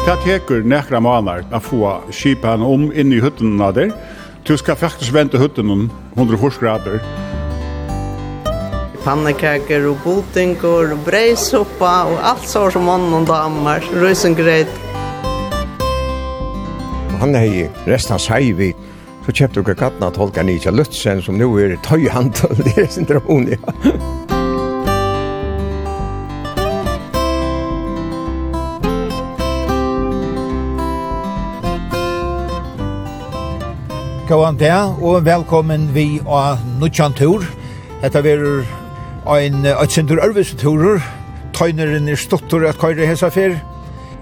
Det teker nekra måneder å få skipen om inn i hyttene der. Du skal faktisk vente hyttene 100 grader. Pannekaker og botinger og breisoppa og alt så som mann og damer. Røysengreit. Han er i resten av seivi. Så kjøpte dere katten av tolka Nietzsche Lutzen som nå er tøyhandel. Det er sin drone, ja. Gåan der, og velkommen vi av Nutsjan Tur. Dette er en Øtsindur Ørvesturer. Tøyneren er stottur at køyre hesa fyr.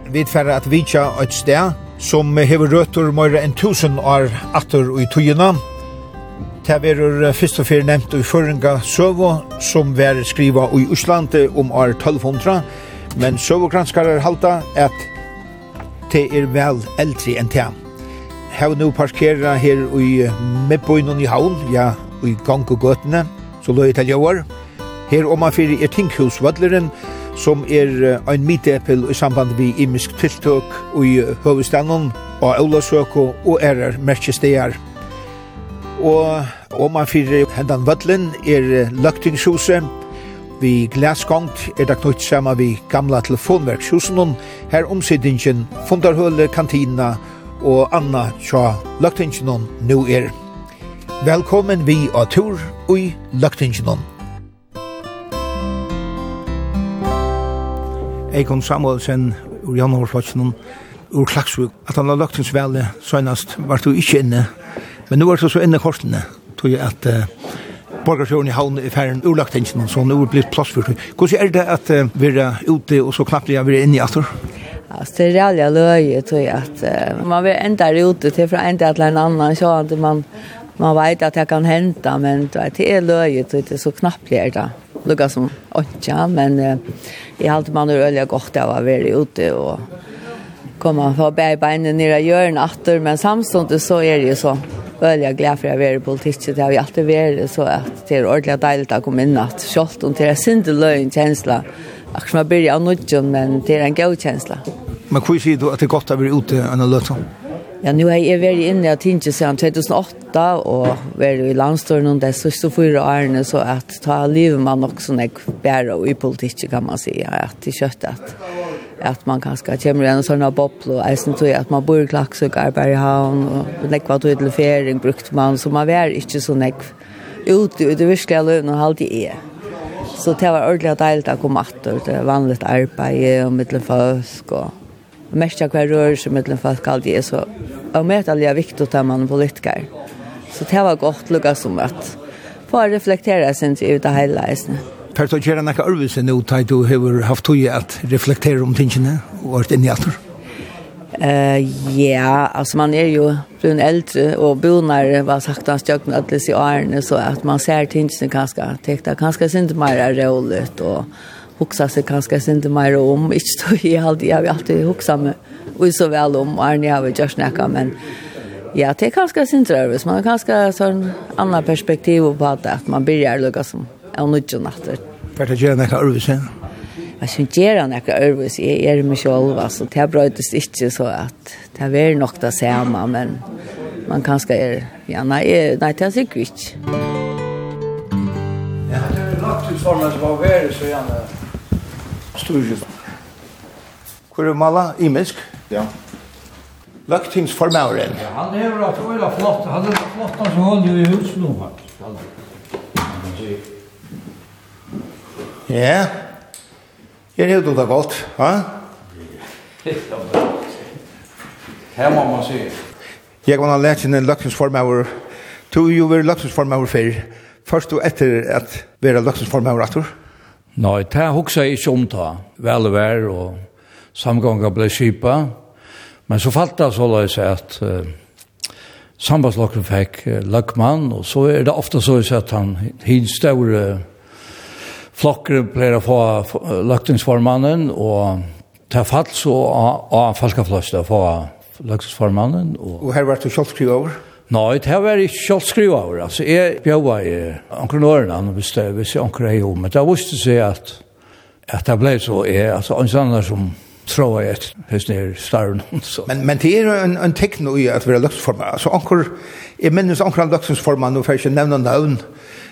Vi tverra at vitja et sted som hever røtur møyre enn tusen år atter i tøyina. Det er fyrst og fyr nevnt i Føringa Søvo, som var skriva i Uslande om år 1200. Men Søvogranskare halda at det er vel eldre enn tøyina har nu parkera her i Midtbøynen i Havn, ja, i gang og gøtene, så løy til jøver. Her om man fyrir er tinghusvadleren, som er ein mitepel i samband vi imisk tiltøk i Høvestanen, og Aulasøko og ærer merkestegar. Og om man fyrir hendan vadlen er løgtingshuset, Vi glasgongt er det knytt saman vi gamla telefonverkshusen her omsidingen, fundarhøle, kantina og Anna tja Løgtingenon nu er. Velkommen vi av tur i Løgtingenon. Eikon Samuelsen ur Janhårsvatsen ur Klagsvug. At han har løgtingsvelde søgnast var du ikke inne, men nu er du så inne korsene, tog jeg at uh, Borgarsjøren i havn i ferien ur løgtingsene, så nu er det blitt plass for det. Hvordan er det at uh, vi er ute og så knappt vi er inne i atter? Alltså det är jävla löje tror jag att uh, man vill ända ute till från ända till en annan. Så att man man vet att det kan hända men det är löje tror jag så knappt det det. Lukka som åtta men i allt man är öliga gott av att vara ute och komma på ner i hjörn åter men samtidigt så är det ju så öliga glad för att vara i politiken. Det har ju alltid varit så att det är ordentligt dejligt att komma in att kjollt och det är synd löjn känsla. Akkurat som jeg blir av nødgjøn, men det er en god kjensla. Men hva sier du at det er godt å være ute enn å løte? Ja, nu har jeg vært inne i Tinge siden 2008, og vært i landstøren om det siste fyra årene, så at ta livet man nok sånn jeg bærer i politikk, kan man si, at det kjøttet at, at man kanskje kommer igjen en sånn boble, og jeg synes at man bor i Klaksøk, arbeider i havn, og det var til fering brukte man, så man var ikke sånn jeg ute, ute virkelig lønne, og alltid er. Så det var ordentlig deilig å komme atter til vanligt arbeid og mittelen folk. og mest av hver rørelse folk alltid er så og med at det er viktig at man er politiker. Så det var godt lukket som at få reflektere sin tid ut av hele leisene. Kan du gjøre noe øvelse nå til du har haft tog at reflektere om tingene og vært inn i atter? Eh ja, alltså man är ju brun äldre och bonar vad sagt han stjökn att det är så att man ser tingen ganska täckta ganska synd mer roligt och huxa sig ganska synd mer om inte så i allt jag vill alltid huxa mig och så väl om Arne har vi just snacka men ja det är ganska synd rörvis man har ganska sån annan perspektiv på att man börjar lugga som en nudge natter. För att göra några rörelser jeg synes gjør han ikke øvrigt, jeg er meg selv, altså, det er brøytes ikke så at det er nok det samme, men man kan skal gjøre, ja, nei, nei, det er sikkert ikke. Ja, det er lagt ut sånne som var veldig så gjerne styrkjøp. Hvor er Mala? Imisk? Ja. Løgtingsformauren. Ja, han er bra, tror jeg det er flott. Han er flott, han som holder i husen nå, faktisk. Ja. Yeah. Jeg er det godt, ja? Her må man se. Jeg var lært inn en sin Du er jo være løkningsformauer før. Først og etter at vi være løkningsformauer aktor. Nei, det husker jeg ikke om ta. Vel og vær og samganger ble kjipa. Men så falt det så la jeg seg at uh, sambandslokken fikk uh, løkmann, og så er det ofte så at han hinstøvre uh, flokker pleier å få løgtingsformannen, og ta fall så av falskafløst å få løgtingsformannen. Og, og her var du kjølt skriv over? Nei, det var ikke kjølt skriv over. Altså, jeg bjøva i anker årene, hvis jeg, hvis jeg anker er jo, men det visste seg at, at det ble så, jeg, altså, en sånn som tror jeg at hos nere starren. Så. Men, men det er en, en tekno i at vi er løgtingsformann. Altså, anker, jeg minnes anker en løgtingsformann, og får ikke nevne navn,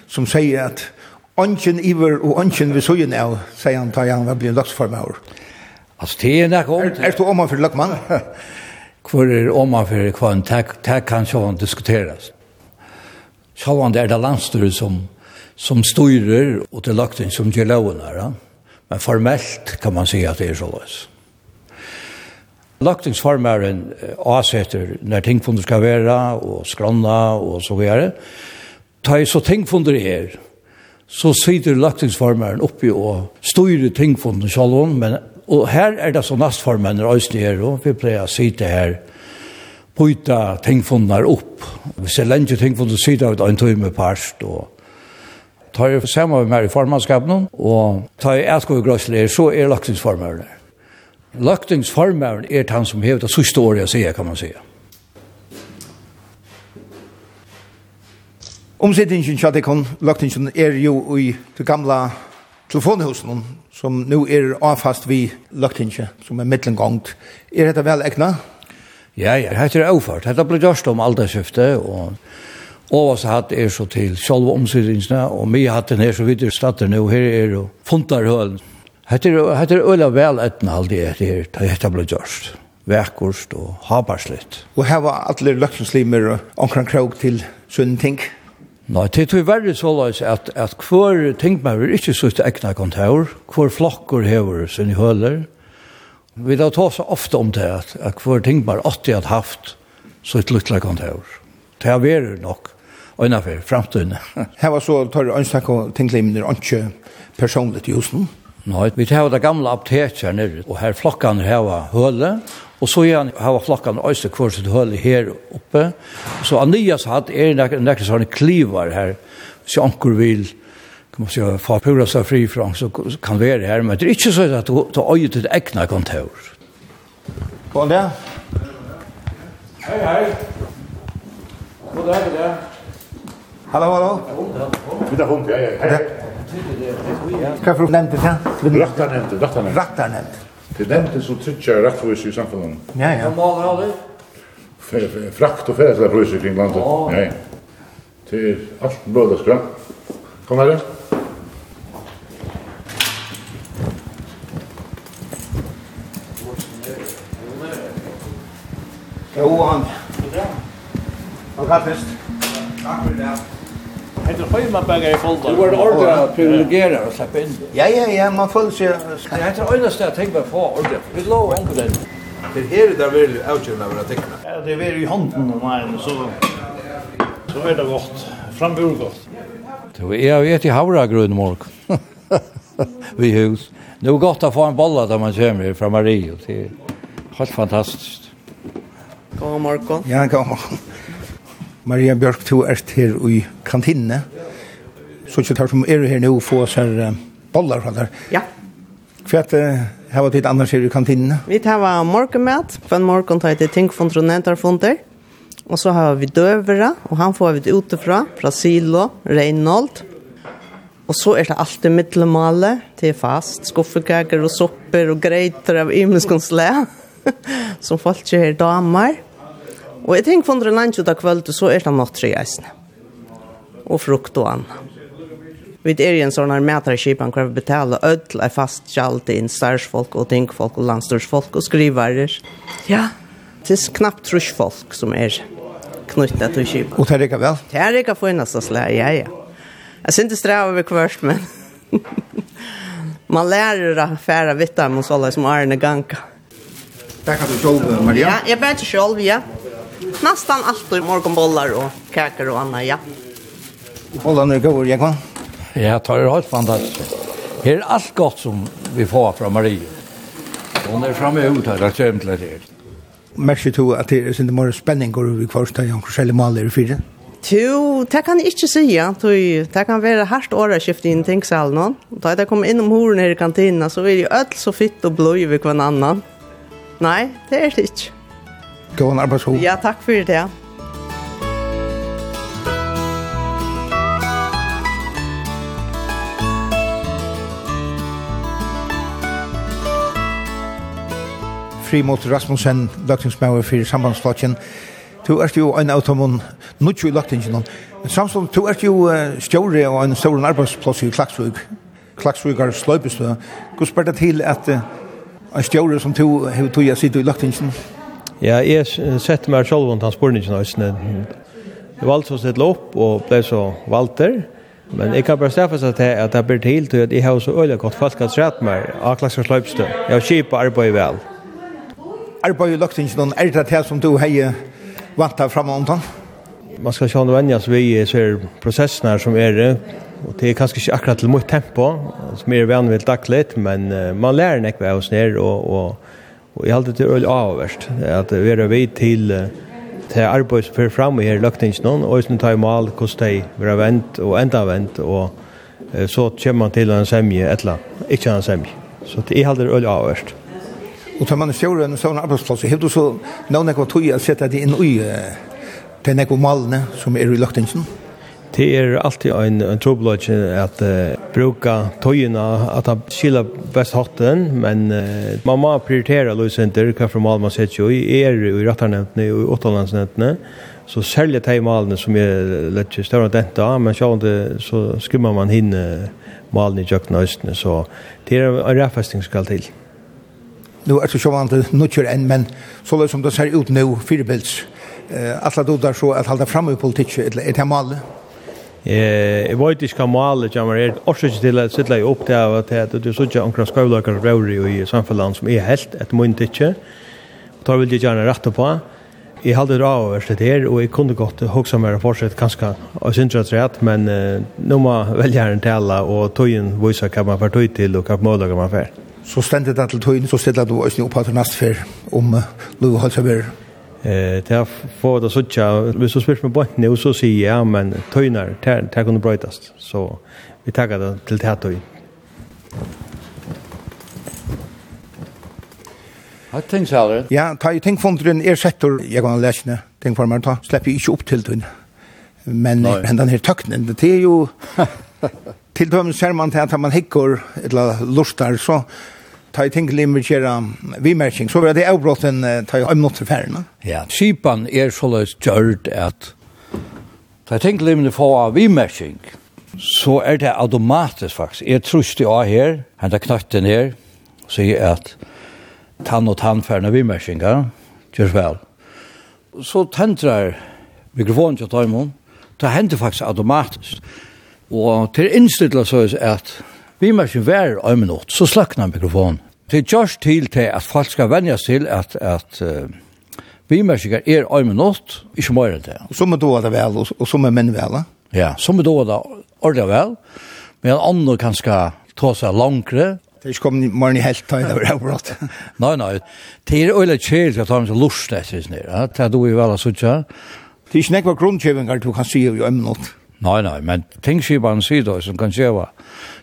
som sier at Ongen iver og ongen vi søgjen av, sier han, tar han, hva blir løksformer. Altså, det er nok om. Er, er du for løkman? Hvor er omanfor kvann, det kan sånn diskuteres. Sånn er det landstyret som, som styrer, og det er lagt inn som gjør loven her. Ja? Men formelt kan man si at det er sånn. Lagtingsformaren avsetter når tingfunder skal være, og skrona og så videre. Ta i så tingfundet er, så sitter lagtingsformeren oppi og styrer tingfonden selv, men og her er det så nastformen er også nere, og vi pleier å sitte her, byta tingfondene opp. Hvis jeg lenger tingfondene sitter ut en tøyme parst, og tar jeg sammen med meg i formannskapen, og tar jeg et gode grøsler, så er lagtingsformeren der. Lagtingsformeren er han som hevet det siste året jeg sier, kan man sier. Omsittingen til kon løgtingen er jo i det gamla telefonhusen som nu er avfast vi løgtingen som er midtlengongt. Er dette vel ekna? Ja, ja, det er avfart. Dette ble gjørst om alderskiftet og Ovas hatt er så til sjálva omsiddingsna, og mye hatt den her så vidt er stater nu, her er jo fundarhøl. Hette er øyla vel etna aldri etter her, da hette ble gjørst. Vekkurst og habarslitt. Og her var alle løgtingslimer og omkring krog til sunn ting. Nei, det er veldig så løs at, at hver tingmauer ikke sitt egna kontor, hver flokker hever sin høler. Vi da tar så ofte om det at, at hver tingmauer alltid har haft sitt luttla kontor. Det er verre nok, øyne fremtiden. Her var så tar ønstak og tinglimner ikke personligt i husen. Nei, vi tar det gamla her nere, og her flokkene har høle, og så igjen har flokkene også kvar sitt høle her oppe. Så Anias hatt er nekker nek sånne klivar her, så anker vil, kan man si, få pura seg fri fra, så kan være her, men det er ikke så at du tar øye til egna kontor. Kom dag. Hei, hei. God dag, god dag. Hallo, hallo. Vi tar hund, ja, ja. Hei, hei. Hva for nevnte det? Rattar nevnte, rattar Rattarnemnd, rattarnemnd. Rattarnemnd. Det nevnte som trykker rattvis i samfunnet. Ja, ja. Hva maler alle? Frakt og ferdsla prøyser kring landet. Ja, ja. Det er alt blødaskra. Kom her, Jo, han. Han kan fest. Takk for det. Hette Høymaberg er i folder. Du var ordre privilegere og slapp inn. Ja, ja, ja, man føler seg... Det er det øyneste jeg tenker meg på ordre. Vi lov om på den. Det her er det veldig avgjørende av å tekne. Ja, det er i hånden om meg, så... Så er det godt. Frambord godt. Det var jeg vet i Havra grunn morg. Vi hus. Det var godt å få en bolla da man kommer fra Mario. Det er helt fantastisk. God morgen. Ja, kom morgen. Maria Björk, du er her i kantinne. Så ikke tar som er her nå få oss her bollar fra der. Ja. For at uh, her var tid annars her i kantinne. Vi tar var For en morgen tar jeg til ting fra Trondheim Og så har vi døvere, og han får vi utifra, fra Silo, Reinhold. Og så er det alltid middelmale, til fast, skuffekaker og sopper og greiter av imenskonsle, som folk ikke er damer. Og jeg tenker for en lunch ut av kvöld, så er det något tre eisene. Og frukt og annet. Vi er i en sånn her mätare hvor vi betaler ødel er fast kjalt inn stærsfolk og tingfolk og landstorsfolk og skrivarer. Ja. Det er knappt trusfolk som er knyttet til kipan. Og det er ikke vel? Det er ikke for eneste slag, ja, ja. Jeg synes det strever vi kvørst, men man lærer å fære vitt av dem som Arne Ganka. Tack kan du själv, Maria. Ja, jag bär till själv, ja nästan alltid morgonbollar och kakor och annat, ja. Bollarna är goda, Jakob. Ja, tar det helt fantastiskt. Det är allt gott som vi får från Marie. Hon är framme ut här, alltså ämtligen det. Märker du att det är sin mer spenning går över kvarsta jag kanske eller maler i fire. Jo, det kan jeg ikke si, ja. Det kan være hardt året skiftet inn nå. Da jeg kom inn om horen her i kantina, så er jeg ødel så fitt og blod ved hver annan. Nei, det er det ikke. Gå en arbeidshov. Ja, takk for det. Ja. Frimot Rasmussen, løgtingsmauer for sambandsflotjen. Du er jo en av dem nødvendig løgtingen. Samstånd, du er jo stjåre og en stor arbeidsplass i Klaksvøk. Klaksvøk er sløypest. Hvordan spør det til at en stjåre som du har tog å sitte i løgtingen? Ja. Ja, jeg sette meg selv om han spørte ikke noe. Jeg valgte å sette opp og ble så valgt der. Men jeg kan bare staffe seg til at jeg blir til til at jeg har så øyelig godt folk at sett meg av klasse sløypstø. Jeg har kjip kjipa arbeid vel. Arbeid i løktingen, er det det som du har vant deg fremme om den? Man skal sjå vennjas vi ser prosessen her som er det. Og det er kanskje ikke akkurat til mot tempo, som er vanvilt daglig, men man lærer nekve av oss ned og, og Og jeg halte til øyelig avverst, at vi er vidt til til arbeid som fører frem i her løkningsnån, og hvis man tar i mal hvordan de vil ha vent og enda vent, og så kommer man til en semje, et eller annet, ikke en semje. Så jeg halte til øyelig avverst. Og tar man i stjåre en sånn arbeidsplass, har du så noen ekva tog å sette det inn i til nekva malene som er i løkningsnån? Det er alltid en, en trobladje at uh, bruka tøyina, at han skilja best hatten, men uh, man må prioritera løysenter, hva for mal man sett jo i er i rattarnevntene og i åttalandsnevntene, så særlig de malene som er litt større enn av, men sjående så skummer man hinne malene i jøkken og østene, så det er en reffesting skal til. Nu er det sjående nødgjør enn, men så løy som det ser ut nå, firebilds, eh, alla dodar så att hålla fram i politiken, er det malet? Eh, jeg vet ikke hva malet kommer her. Årsøk til at sitte jeg opp til at det er sånn at omkring skavløkere røvri i samfunnet som er helt et munn ikke. Da vil jeg gjerne rette på. Jeg hadde det av verst det her, og jeg kunne godt hoksa meg fortsett ganske av syndrat rett, men eh, nå må velgjeren tale, og tøyen viser hva man får tøy til, og hva målager man får. Så stendet det til tøyen, så stedet du også opp til neste fer om uh, Løve Halsaberg. Eh, det har fått att sådja, hvis du spyrs med bort nu så sier jeg ja, men töjnar, det här kunde brøytast. Så vi tackar det til det här töj. Har du tänkt så Ja, ta i tänkt från den er sektor, jag kan läsa det, tänkt för mig, ta, Slipper ju inte upp till den. Men men den her töknen, det er jo... til dømen ser man til at man hikker eller lustar, så ta i ting limmer kjera vimerking, så var det avbrotten ta i omnått til færgene. Ja, Kipan er så løs gjørt at ta i ting limmer få av vimerking, så er det automatisk faktisk. Jeg trus det av her, han tar knatten her, sier at tann og tann færre vimerking, ja, gjør vel. Så tentrar mikrofonen til Taimon, det hender faktisk automatisk. Og til innstilla så er at vi mer sin vær om en så slakna mikrofonen. Det er just til til at folk skal vennja til at, at uh, vi bimersikker er øyne nått, ikke mer enn det. Og som er da det vel, og og som er menn vel, Ja, som er da det ordentlig vel, men andre kan skal ta seg langere. Det er ikke kommet morgen i helt tøyde over det brått. Nei, nei, det er øyelig kjelt at han er lust etter sin nere, det er du i vel og sånn. Det er ikke nekva grunnkjøvinger du kan si jo i øyne nått. Nei, nei, men tingskipene sier da, som kan kjøve,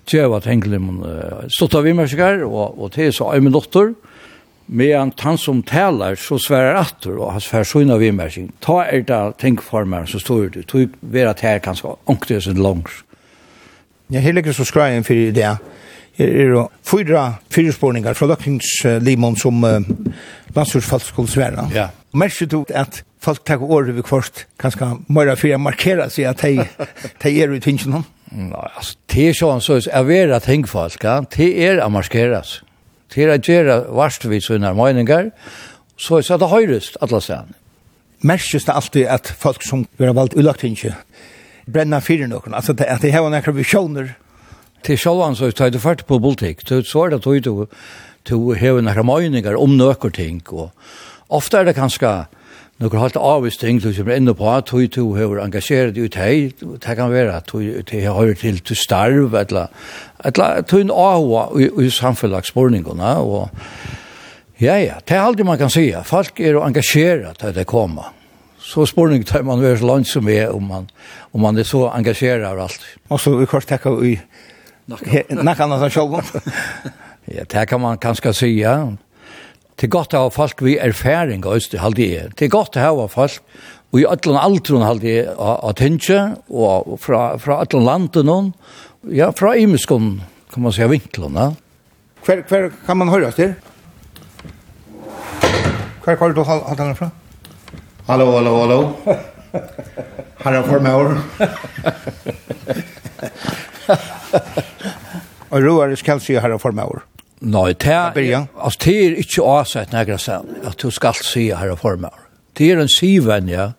tjeva at henglim uh, stått av imerskar, og, og til så av min dotter, medan han som talar så sverar attor og hans färsyn av imersing. Ta er da tänkformaren så står du, Tog vera tær kanskje ångte sig langs Ja, her ligger så skrajen för det. Her er det fyra fyrspårningar fra Løkningslimon som uh, landstorsfalt skulle svære. Ja. Og merker du at folk tar året vi kvart kanskje mer fyra markerer seg at de er i tingene. Nei, altså, det er sånn, så er vi at henge folk, ja, det er å maskeres. Det er å gjøre varst vi sånne meninger, så er det høyrest, alle stedene. Merkes det alltid at folk som blir valgt ulagt ikke, brenner fyrir noen, altså at de har noen visjoner. Til sjålvan så tar du fart på politikk, så er det at du har noen meninger om noen ting, og ofte er det kanskje Nukar halt avvist ting du kommer inn på at du to har engasjeret ut hei, det kan være at du har til til starv, etla, etla, du en avhå i samfunnlagsborningene, og ja, ja, det er aldri man kan sija, folk er engasjeret til det kommer. Så spurning tar man være så langt som er, om man, om man er så engasjeret av alt. Og så vi kort tekka i nakkan av seg. Ja, det kan man kanskje sija, Det er godt å ha folk vi erfaring, og halde jeg. Det er godt å ha folk vi i ætlan aldrun halde jeg av tinsje, og fra, fra ætlan landen noen, ja, fra imenskon, kan man säga vinklene. Hver, hver kan man høre til? Hver kan du halte den fra? Hallo, hallo, hallo. Herre for meg år. Og roer skal si herre for meg år. Nei, det er, altså, det er ikke avsett nægra sen, at du skal si her og former. Det er en siven, ja.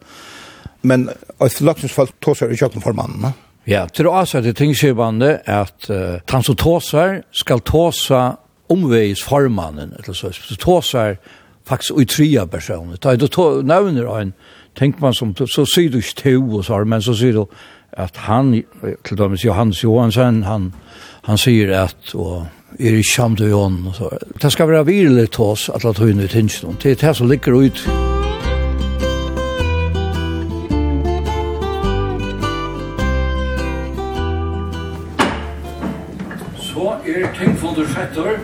Men et laksningsfall tåser ikke om formannene? Ja, til å avsette tingskivande at uh, han som tåser skal tåsa omveis formannen, eller så. Så tåser faktisk ui tria personer. Da du nevner en, tenk man som, så sier du ikke to og så, men så sier du at han, til dømes Johannes Johansen, han, han sier at, og er i samt og så. Det skal være virelig til oss at det tøyne i tingene. Det er det som ligger ut. Så er tingfonder setter.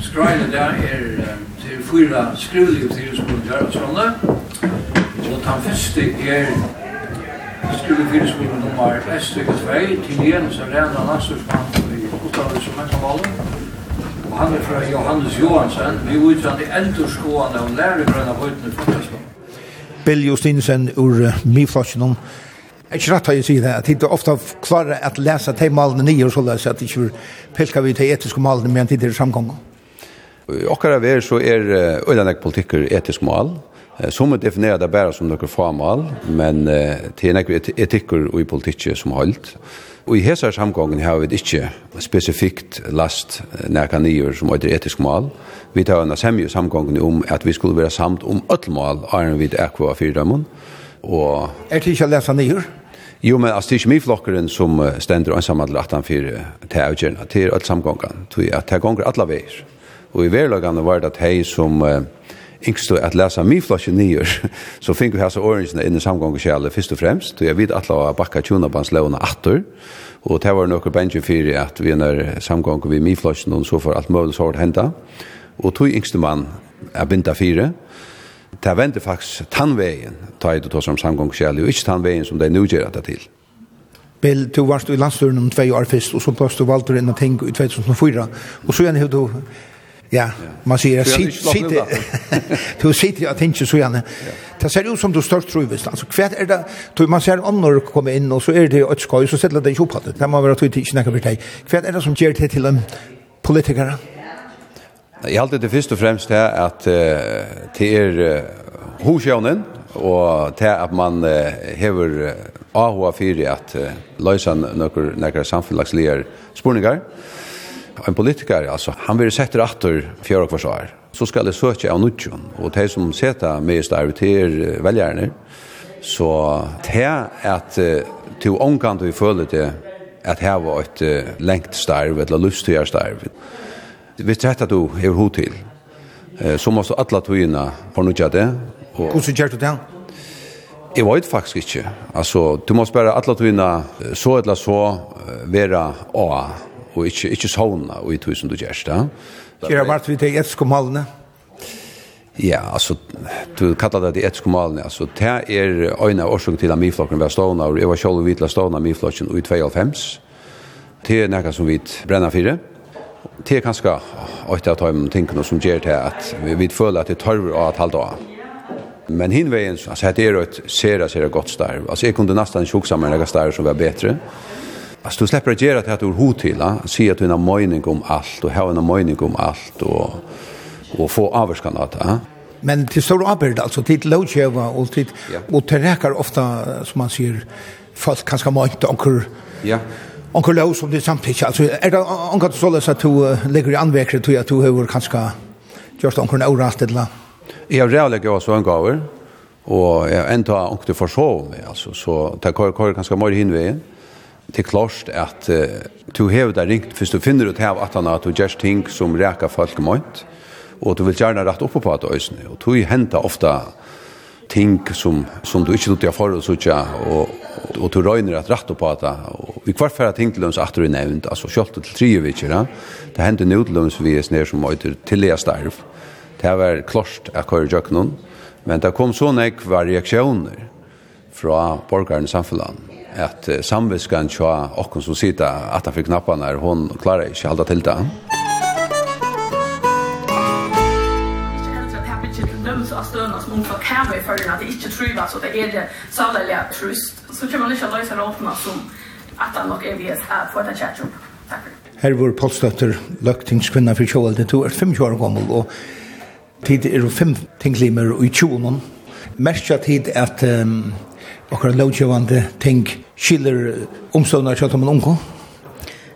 Skreiene der er til fyra skrivlige skolen gjør og sånne. Og den første er skulle fyrirsvinne nummer S2 til igjen Jens Arena Nassurskamp i utlandet som er mentalvalget. Og han er fra Johannes Johansen, vi er utsann i endurskående og lærergrønne høytene fra Fantaskolen. Bill Justinsen ur uh, Miflasjonen. Jeg er ikke rett å si det, at jeg ofte klarer at lese de malene nye og så løs at jeg ikke pilker vi til etiske malene med en tidligere samgång. I okkara ver så er øylandek politikker etisk mal, Som er definerer det bare som noen formål, men uh, det er noen etikker og i politikk som holdt. Og i hese samgången har vi ikke spesifikt last nærka nyer som er etisk mål. Vi tar en semje samgången om at vi skulle være samt om ødel mål, er vi det akva fyrdømmen. Og... Er det ikke å lese nyer? Jo, men altså, det er ikke mye flokkeren som stender og ansamhandler at han fyrer til avgjørende, til alt samgången, til at det gonger alle veier. Og i verlagene var det at hei som uh, yngste at lesa mi flasje nyer, så fink vi hans årensene inn i samgångskjæle først og fremst, og jeg vet at la bakka tjonabanslevene atter, og det var nokkur bensje fyrir at vi er samgång vi mi flasje og så får alt mulig sår henda, og tog yngste mann er binda fire, Det vender faktisk tannveien, ta i det tås om samgångskjæle, og ikke tannveien som det er nødgjør at det til. Bill, du varst i landstøren om tvei år først, og så plass du valgte inn og ting i 2004, og så gjerne har du Ja, man sier at sitte du sitter at ikke så gjerne. Det ser ut som du størst tror visst. Altså hva er det tror man ser om komme inn og så er det et skoj så setter det ikke opp at det. Det må være tog ikke nekker for deg. Hva er det som gjør det til en politiker? Jeg halte det først og fremst det at det er hosjøvnen og til at man hever AHA4 at løysa noen samfunnslagslige spurningar en politiker, altså, han vil sette rattor fjør og kvarsar. Så skal det søke av nudjon, og de som setter med i starv til er velgjerne, så det at til omgang vi føler det at her var et lengt starv, eller lustgjør starv. Hvis det er du er hod til, så måste du alle togene fornudja det. Og... Hvordan gjør du det? Jeg vet faktisk ikke. Altså, du måste bare alle togene så eller så være å og ikke, ikke sovna i tusen du gjerst. Gjør det vært vi til etskommalene? Ja, altså, du kallar det etskommalene, altså, det er øyne av årsøk til at miflokken var stående, og jeg var selv vidt la stående miflokken i 92. Det er nekka som vi brenner fire. Det er kanskje åtte av tøymen tingene som gjør til at vi føler at det tørver av et halvt av. Men hinvegen, altså, det er et sera, sera godt starv. Altså, jeg kunne nesten sjukksamme enn jeg starv som var bedre. Ja Alltså du släpper att göra det att du har till. Se att du har en mening om allt och har en mening om allt och, och få avvarskan av det. Men till stor avbörd, alltså till lovtjöva och till, ja. och till räkar ofta, som man säger, folk kanske må inte onkur, ja. onkur lov som det samtidigt. Alltså är det onkur så läs att du ligger i anväkare till att du har kanske gjort onkur en orast eller? Jag har rävlig av svöngaver och jag ändå onkur till försov, alltså, så det går ganska mycket hinvägen det er klart at uh, du hever deg ringt, hvis du finner ut her at han at du gjør ting som reker folk mønt, og du vil gjerne rett oppe på at øysene og du henter ofta ting som, som du ikke tog for å sutja, og, og du røyner at rett oppe at det, og vi kvart færre ting til lønns at du er nevnt, altså kjølt til tre vi ikke, det hender nå til lønns vi er sned som øyder til jeg starv, det var klart at jeg gjør men det kom så nek var reaksjoner fra borgaren i samfunnet, at samviskan tja okkon som sita at han fikk knappan er hon klarar ikke halda til det. av støna som ung kan vi følge at det ikke trivas så det er det særlig trøst. Så kan man ikke løse råpene som at han nok er vi er få den kjærtjobb. Takk Her var Polstøtter, løgtingskvinna for kjøvalden, du er 25 år gammel, og tid er fem tinglimer i 20 Merkja tid at um, okkar lovgjøvande ting skiller omstående kjøtt om en unge?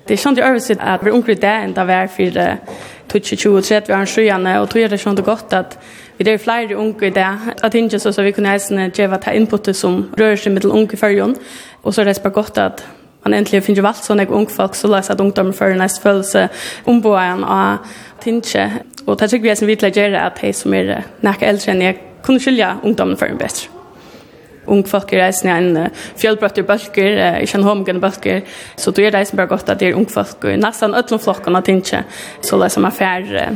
Det er sånn til øvelse at vi unger i det enn det er for 20-20-30 år sjøene, og tror jeg det er sånn det godt at vi er flere unge i det, at ikke så, så vi kunne eisene gjøre ta inputet som rører seg med mittel unge i førjen, og så er det bare godt at man egentlig finner valgt sånne unge folk, så løser at ungdommen fører neste følelse ombåen og tinge. Og det er sikkert vi som vi til å gjøre at de som er nækka eldre enn jeg kunne skylde ungdommen fører bedre ung folk er reisende en fjellbrøtter bølger, uh, ikke en homogene bølger, så du er reisende bare godt at det er ung folk, og nesten ødelen flokken at ikke, så det som er færre,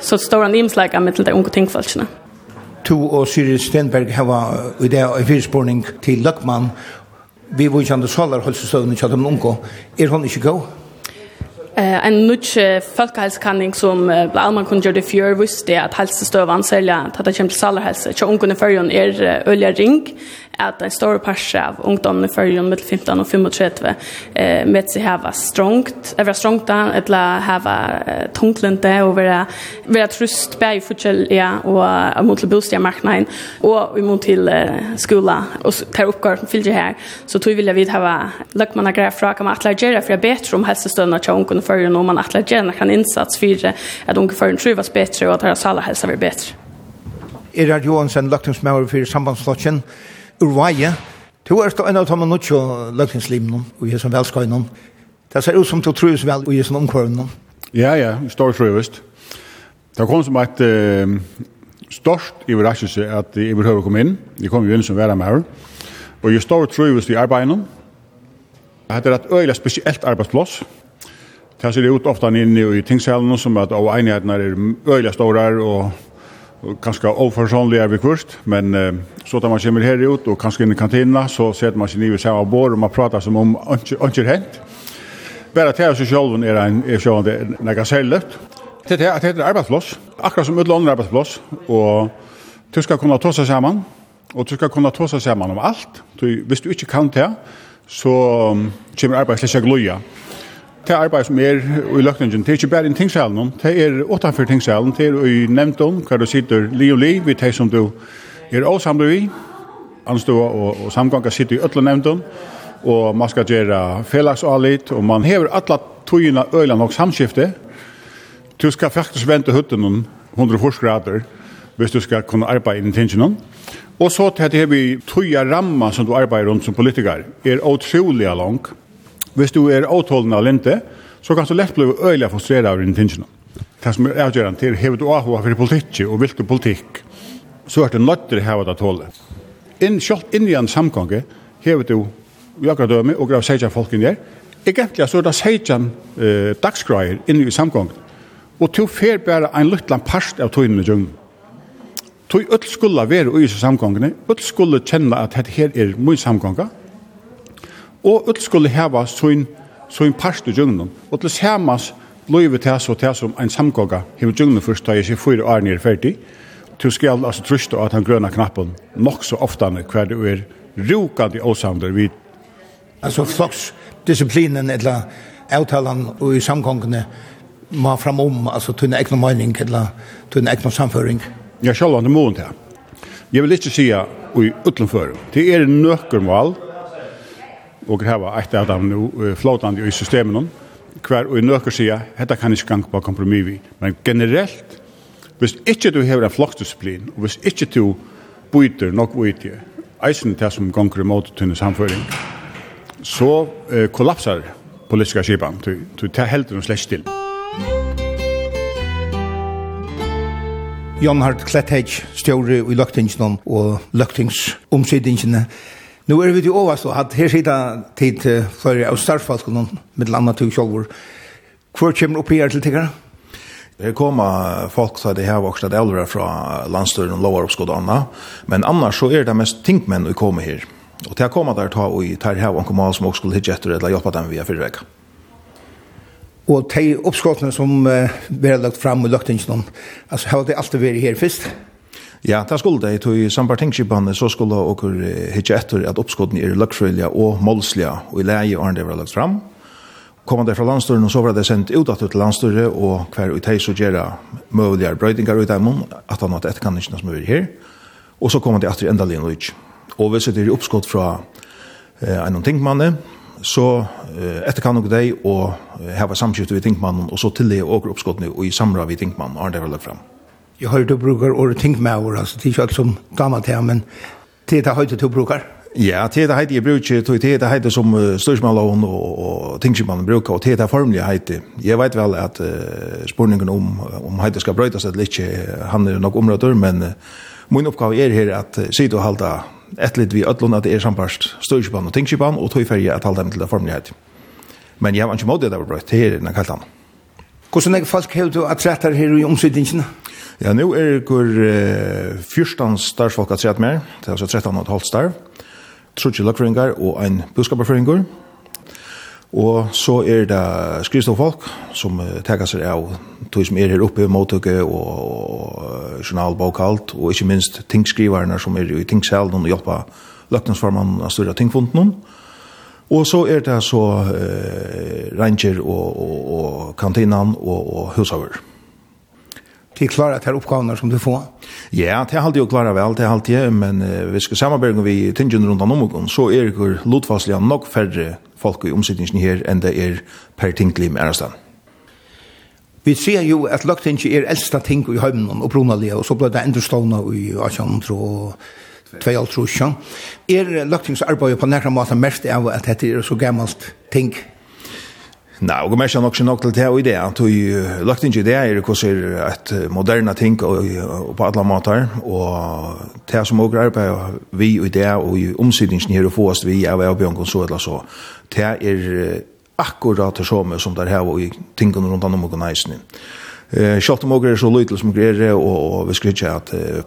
så står han imslegget med til de unge tingfolkene. To og Cyril Stenberg har i det en fyrspårning til Løkman, vi var ikke andre saler, holdt seg støvende til de unge, er hun ikke god? Eh en nutch folkhälsokanning som allmän kunde göra det för visst det att hälsostövan sälja att det kommer till salarhälsa. Så hon kunde följa en er öliga ring at en stor passe av ungdommen i førjen mellom 15 og 35 eh, med seg hava strongt, er være strongt da, eller hava eh, tungtlente og vera, vera trust bæg i ja, og uh, mot til bostadmarknaden og mot til eh, skola og per oppgård som fylgjer her, så tog vilja vid hava lagt man greia fra kan man atler gjerra for jeg vet om helsestønna til ungen i førjen og man atler gjerra kan innsats for at unge førjen trivas bedre og at deres salerhelsa blir bedre. Erhard Johansen, løgtingsmøver for sambandsflotjen, urvaje. Du er en av tommen nuttjo løgtingslimnen, og jeg som velskøynen. Det ser ut som du tror vel, og jeg som omkøynen. Ja, ja, jeg står trøyvist. Det kom som et uh, størst overraskelse at jeg behøver å komme inn. Jeg kom jo inn som være med her. Og jeg står trøyvist i arbeidene. Det er et øyelig spesielt arbeidsplass. Det ser ut ofte inn i tingshelen som at av enighetene er øyelig store og ganska oforsonliga vi kust, men uh, så tar man kommer här ut och kanske in i kantinerna så sätter man sig ner vid samma bord och man pratar som om önskar hänt. Bara det här så själv är en är så det några sället. Det här det heter arbetsplats, akkurat som utlandet arbetsplats och du ska kunna ta sig samman och du ska kunna ta sig samman om allt. Du visst du inte kan det så kommer arbetsplats att glöja det arbeid som er i løkningen, det er ikke bare i tingsalen, det er utenfor tingsalen, det er i nevntom, hva du sitter li og li, vi tar som du er avsamlet i, anståa og, og samganger sitter i øtle nevntom, og man skal gjøre felagsavlitt, og man hever alle togene øyne og samskiftet, du skal faktisk vente hutten 100 grader, hvis du skal kunne arbeide i tingsalen, og så til det her vi togene rammer som du arbeider rundt som politiker, er utrolig langt, Hvis du er avtålende av lente, så kan du lett bli øyelig frustreret av dine tingene. Det som er avgjørende til, hever du avhånd for politikk og hvilken politikk, så er det nødt til å heve det tålet. Inn, selv inn i en samgang, hever du jakra døme og grav seitjan folken der, egentlig så er det seitjan eh, dagsgreier inn i samgangen. Og til fer bare en luttlan parst av tøyene i djungen. Tøy öll skulle være i samgangene, öll skulle kjenne at dette her er mye samganga, og ut skulle hava sin, sin parst i djungnen. Og til samas blei vi til så til som en samgåga hever djungnen først da jeg sier år nere ferdig. Skal altså trusta at han grøna knappen nok så ofta hver du er rukad i åsander vid. Altså floksdisiplinen eller avtalen og i samgångene fram om altså tunne egna mening eller tunne egna samføring. Ja, sjálvan det mån det. Jeg vil ikke si i utlenføring. Det er nøkkermål, og hava eitt av dem nu flotandi i systemen hver og i nøkker sier hetta kan ikke gang på kompromis vi men generelt hvis ikke du hever en flokkdisciplin og hvis ikke du byter nok ut i eisen til som gonger imot tunne samføring så eh, kollapsar politiska skipan. Du, du tar helt og slett still. Jon Hart Klettheg, stjåre i løgtingsnån og løgtingsomsidingene. Nu er vi til over så at her sitter tid til flere av startfalskene, med landa til kjolvor. Hvor kommer opp her til tiggere? Det kommer folk som det vokst at eldre fra landstøren og lover oppskåd anna, men annars så er det mest tingmenn å komme her. Og til å komme der ta og ta her og komme som også skulle hitje etter eller hjelpe dem via fyrvekka. Og de oppskåttene som uh, vi har lagt fram og lagt inn altså har det alltid vært her først? Ja. Ja, det skulle det. I sambartingskipene så skulle dere hitje etter at oppskottene er løkfrøylige og målslige, og i leie årene det var lagt fram. Kommer det fra landstøren, og så var det sendt ut til landstøren, og hver ut hei så gjør det møveligere brøydinger ut av munnen, at han hadde etterkanningsene som er her. Og så kommer det etter enda linn ut. Og hvis det er oppskott fra eh, en tingmanne, så eh, etterkan og deg, og eh, her var samskiftet ved tingmannen, og så til det åker oppskottene, og i samra ved tingmannen, har det var lagt fram jeg har du brukar ordet ting med ord altså det er ikke alt som gammalt här men det er det høyde du brukar. Ja, det er det høyde jeg bruker, det er det høyde som uh, styrsmannloven og, og tingsmann bruker, og det er det formelige høyde. Jeg vet vel at uh, spurningen om, om høyde skal brøytas eller ikke, han er nok områder, men uh, min oppgave er her at uh, sitte og halda et litt vi ødlån at det er sambarst styrsmann og tingsmann, og tog ferie at halda dem til det formelige høyde. Men jeg var ikke måte det var brøyt, det er den kalt han. Hvordan er folk hevde du at rettar her i omsidningen? Ja. Ja, nu er kur uh, fyrstan starsfolk har sett mer, det er altså 13 og et halvt star, trutje lakfringar og en buskaparfringar, og så er det skrivstoffolk som uh, tega seg av tog som er her oppe, måttøkke og, og journalbokhalt, og ikke minst tingskriverne som er i tingshelen og hjelper løkningsformannen av større tingfunden, Og så er det så uh, ranger og, og, og kantinan og, og hushaver till klara att här uppgifterna som du får. Ja, det er alltid å klara vel, det er alltid men uh, vi skal samarbeide med vi tingene rundt om omgående, så er det lotvasliga nok færre folk i omsättningen her enn det er per tinglim ärstan. Vi ser jo at løgtinget er eldsta ting i høymnen og brunalige, og så ble det enda stående i 1800 og 2000. Er løgtingsarbeidet på nærmere måte mest av at dette er så gammelt ting Nei, og mer nok ikke nok til det og idé. Tog lagt inn i det er hvordan er et moderne ting og, på alle måter. Og det som også arbeider vi og det og i omsidningen her og få oss vi er og Bjørn så eller så. Det er akkurat det samme som det her og i tingene rundt om og neisen. Eh, Kjøtt og er så lytel som greier og, og vi skal ikke at uh,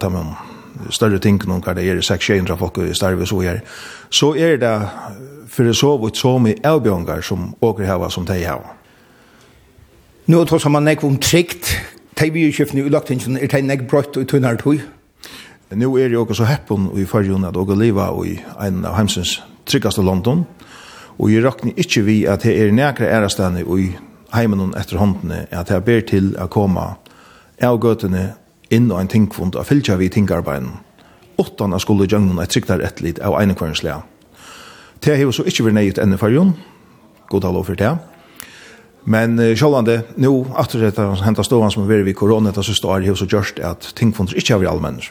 større ting noen hva det er 600 folk i starve så är så er det for så vidt så mye avbjørnger som åker hava som de hava. Nå tror som man ikke om trygt de vi kjøpene i lagtingen er de ikke brøtt og tunnere tog Nå er det også så heppen i fargen at åker liva i en av heimsens tryggaste London. Og jeg rakner ikke vi at det er ärastande och i heimen etter håndene at det ber til å komme av gøtene inn og en tingfond av fylgja vi tingarbeiden, åttan av skulle djøgnen et trygtar et litt av ene kvarnslega. Det har så ikke vært nøyet i fargen, god hallo for det. Men uh, sjålande, nå, etter at han hentet stående som er ved korona, det siste året har så gjørst at tingfonder ikke har vært allmenner.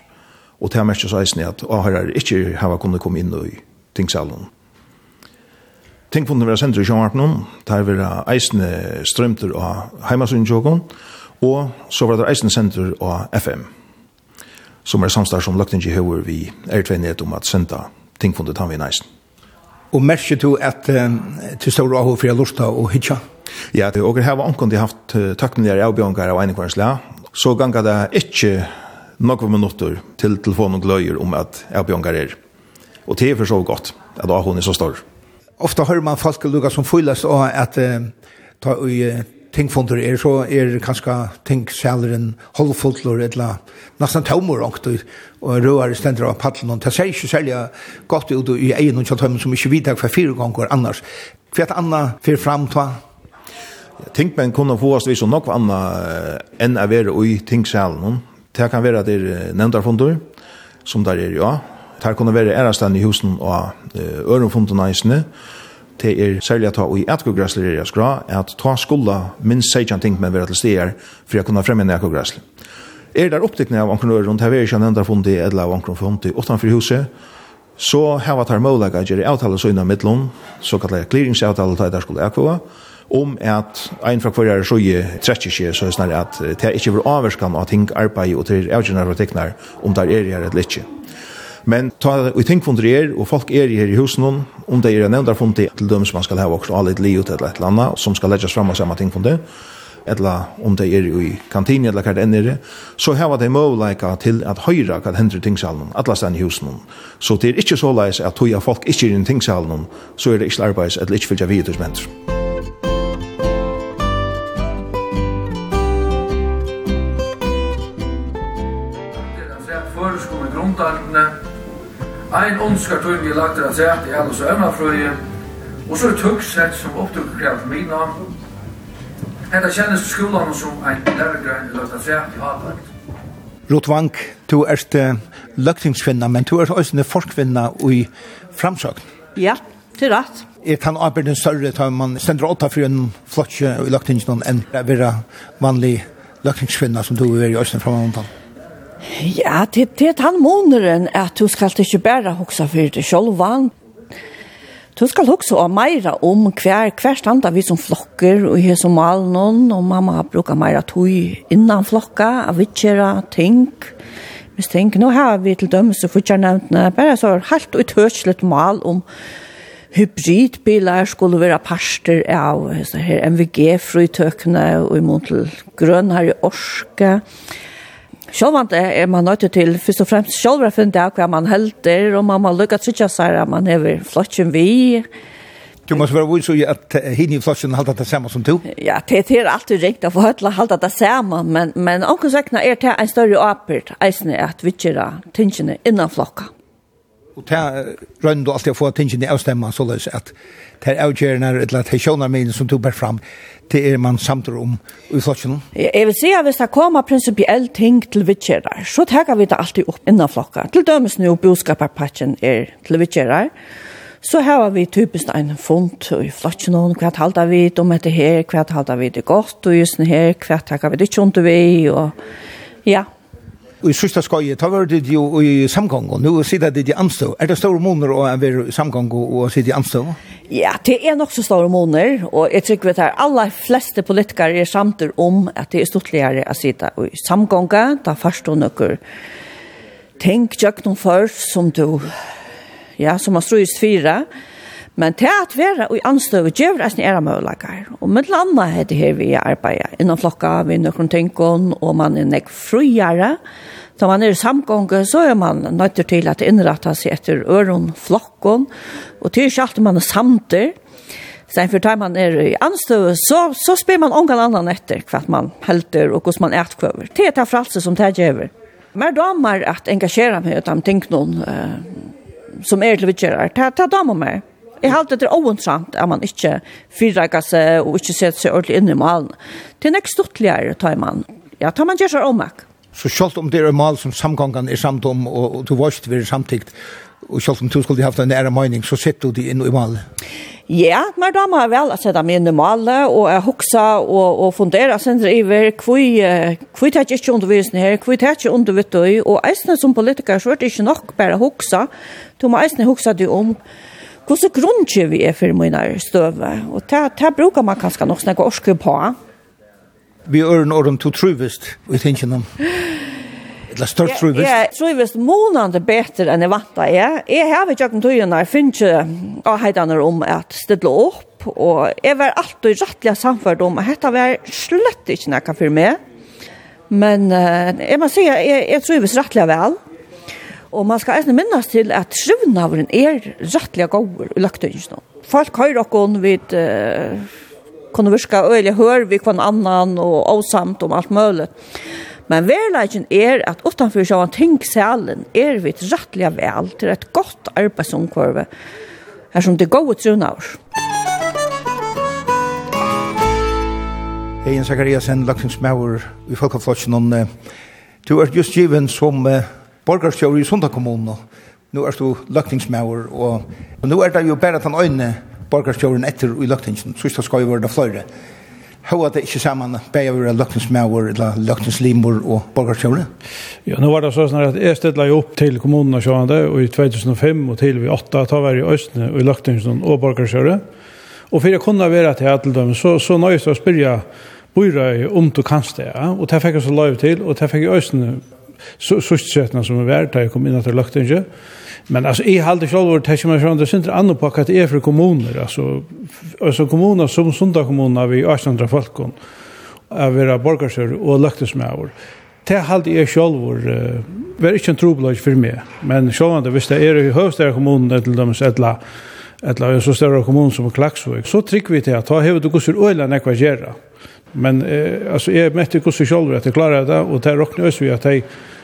Og det har mest så eisen at åhører ikke har kunnet komme inn i tingsalen. Tingfonder var sendt i sjåvarten, det har vært eisen strømter av heimasundjåkene, Og så var det eisen Center av FM, som er samstår som lagt ikke høver vi er tvennet om at senda ting funnet han vi eisen. Og merker du at um, til stor av fria lusta og hitja? Ja, det og her var omkring de haft uh, takknelige avbjørngar av einekvarens lea, så ganga det ikke nokve minutter til telefonen gløyer om at avbjørngar er. Og det er for så godt at hun er så stor. Ofta hører man folk lukka som fylles og at uh, ta i uh, tingfunder er, så er kanskje tingsæleren holdfultlor, eller nesten tømmer og og røar stender av paddelen, og det ser ikke særlig godt ut i egen og kjøttømmen som ikke vidar for fire ganger annars. Hva er anna fyrir fram ta? Tingmenn kunne få oss vis nok anna enn å være i tingsælen. Det kan være at det er nevndarfundur, som der er ja. Det kan være ærestand i husen og ørenfundur næsene, og det er særlig at ta i etkograssler er skra, at ta skulda minst seitjan ting med være til stier for å kunne fremme en etkogræsler. Er der opptikning av ankrona rundt, her er ikke en enda fundi eller av ankrona fundi utenfor huset, så har vi tar målaga gjør avtale så innan mittlån, så kallar clearingsavtale ta der skola ekvåa, om at ein fra kvarjar så i trekker seg, så er snarere at det er ikke vil avverskan av ting arbeid og til avgjørende teknar om der er her eller ikke. Men ta i tinkfunder er, og folk er her i husen hon, om det er en nevndarfunder til dem som man skal ha vokst og li ut eller et eller annet, som skal läggas fram av samme det eller om det er i kantinen eller hva det är er, så har det mulighet til at høyre kan i tingsalen, alle stedene i husen. Så det er ikke så leis at tog folk ikke er i tingsalen, så er det ikke arbeids eller ikke fyllt av vidt hos mennesker. Ein ondskar tøym vi lagt er at i alle og Evnafrøye, og så er tøksett som opptukker krevet mina. Hetta kjennes skolan som ein lærergrein lagt at sæt i Havlagt. Rotvank, du er løgtingskvinna, men du er også en forskvinna i framsøkn. Ja, til rett. Er tan arbeidens større tar man sender åtta for en flotje i løgtingskvinna enn å være vanlig løgtingskvinna som du er i Østen framme? Ja, det er han måneden at du skal ikke bare huske for det selv. Du skal huske og meira om hver, hver standa vi som flokker og her som malen, og mamma bruker meira tog innan flokka, av vittjera, ting. Hvis ting, nå har vi til dømes og fortsatt nevntene, bare så helt utørselig mal om hybridbilar skulle være parster av så her MVG-frytøkene og imot til grønnere orske. Ja Sjåvant er man nødt til først og fremst selv å finne av hva man helder, og man må lukke trykke seg at man hever flotjen vi. Du måste vara så att hinna i flotjen halda det samma som du? Ja, det är alltid riktigt att få hölla halda det samma, men, men omkring säkna är det en större apert, eisne att vi kjera tingene innan flokka og ta rønd og alt det å få tingene i stemme så løs at det er avgjørende eller at det er skjønner mine som du bærer fram det er man samtidig om i flokken. Jeg vil si at hvis det kommer prinsipiell ting til vittgjører, så tar vi det alltid opp innan flokka. Til dømes nå boskaperpatjen er til vittgjører, så har vi typisk en fond i flokken hva halda vi om etter her, hva halda vi det godt og just her, hva tar vi det ikke under vi og ja, i sista skoje, ta var det jo i samgång, og nu sitter det i anstå. Er det store måneder å være i samgång og sitte i anstå? Ja, det er nok så store måneder, og jeg tror at alle fleste politikere er samt om at det er stortligere å sitte i samgång, da først og nøkker tenk jeg noen først, som du, ja, som har strøyest fire, og Men til at være i anstøve gjør det er mølager. Og med landa det her vi arbeider innan flokka, vi noen tenkon, og man er nek friere. Så man er i samgånge, så er man nødt til at innrette seg etter øren, flokken, og til ikke alltid man er samter. Så for tar man er i anstøve, så, så spør man ångan annan etter hva man helter og hvordan man etkvøver. Det er det fralse som det gjør. Mer damer at engasjere meg utan ting noen eh, som er til vi gjør, det er damer meg. Jeg har alltid det ovensamt at man ikke fyrreker seg og ikke setter seg ordentlig inn i malen. Det er nek stortligere, tar man. Ja, tar man gjør seg omak. Så selv om det er mal som samgången er samt om, og, og du var ikke ved samtikt, og selv om du skulle haft en nære mening, så setter du det inn i malen. Ja, men da må jeg vel sette meg inn i malen, og jeg hoksa og, og fundera sender iver, hvor tar jeg ikke undervisning her, hvor tar jeg ikke undervisning, og eisene som politiker så er det ikke nok bare hoksa. du må eisene hoksa du om, hvordan grunnkje vi er for mine støve. Og det brukar man kanskje nok snakke orske på. Vi er en åren to truvist, vi tenker om. Eller størst truvist. Jeg truvist månande betre enn jeg vant av jeg. Jeg har ikke noen tøyene, jeg finner ikke avheidene om at stedle opp. Og jeg var alltid rettelig samført om at dette var slett ikke noe for meg. Men uh, jeg må si, jeg, jeg truvist rettelig vel. Ja Og man skal eisne minnes til at skruvnavren er rettelig gåver i løktøynsen. Folk har okkon vid uh, kunne virka øyelig hør vi kvann annan og avsamt om alt mulig. Men verleikin er at utanfor sjåan tingsalen er vi rettelig vel til et godt arbeidsomkvarve her som det gode trunavr. Hei, Zakariasen, folk i Folkeflotsen, og du er just given som uh, borgarstjóri i Sunda kommune. Nu er du løkningsmauer, og, og nå er det jo bare den øyne borgarstjórin etter i løkningen, så skal skal jo være det fløyre. Hva det ikke sammen, bare være løkningsmauer, eller løkningslimer og borgarstjóri? Ja, nu var det sånn at jeg stedla jo opp til kommunen og sjående, og i 2005 og til vi 8, ta var i Østene og i løkningen og borgarstjóri. Og for jeg kunne være til alle dem, så, så nøyest å spyrja bøyre om du kanst det, ja? og det fikk jeg så lov til, og det fikk jeg øsne så så sättna som är värt jag kom in att det inte. Men alltså i halde själv vart det kommer från det center andra på att det är för kommuner alltså alltså kommuner som sunda kommuner vi Östra Falkon av våra borgarsör och luktesmäor. Det halde jag själv var var inte en troblad för mig. Men själv det visst det är i högsta kommunen till dem sättla eller en så större kommun som Klaksvik, så trykker vi til at da har vi det gosser øyne nekva gjerra. Men eh, alltså är mätt i kost själv att klara det och det rocknar oss vi att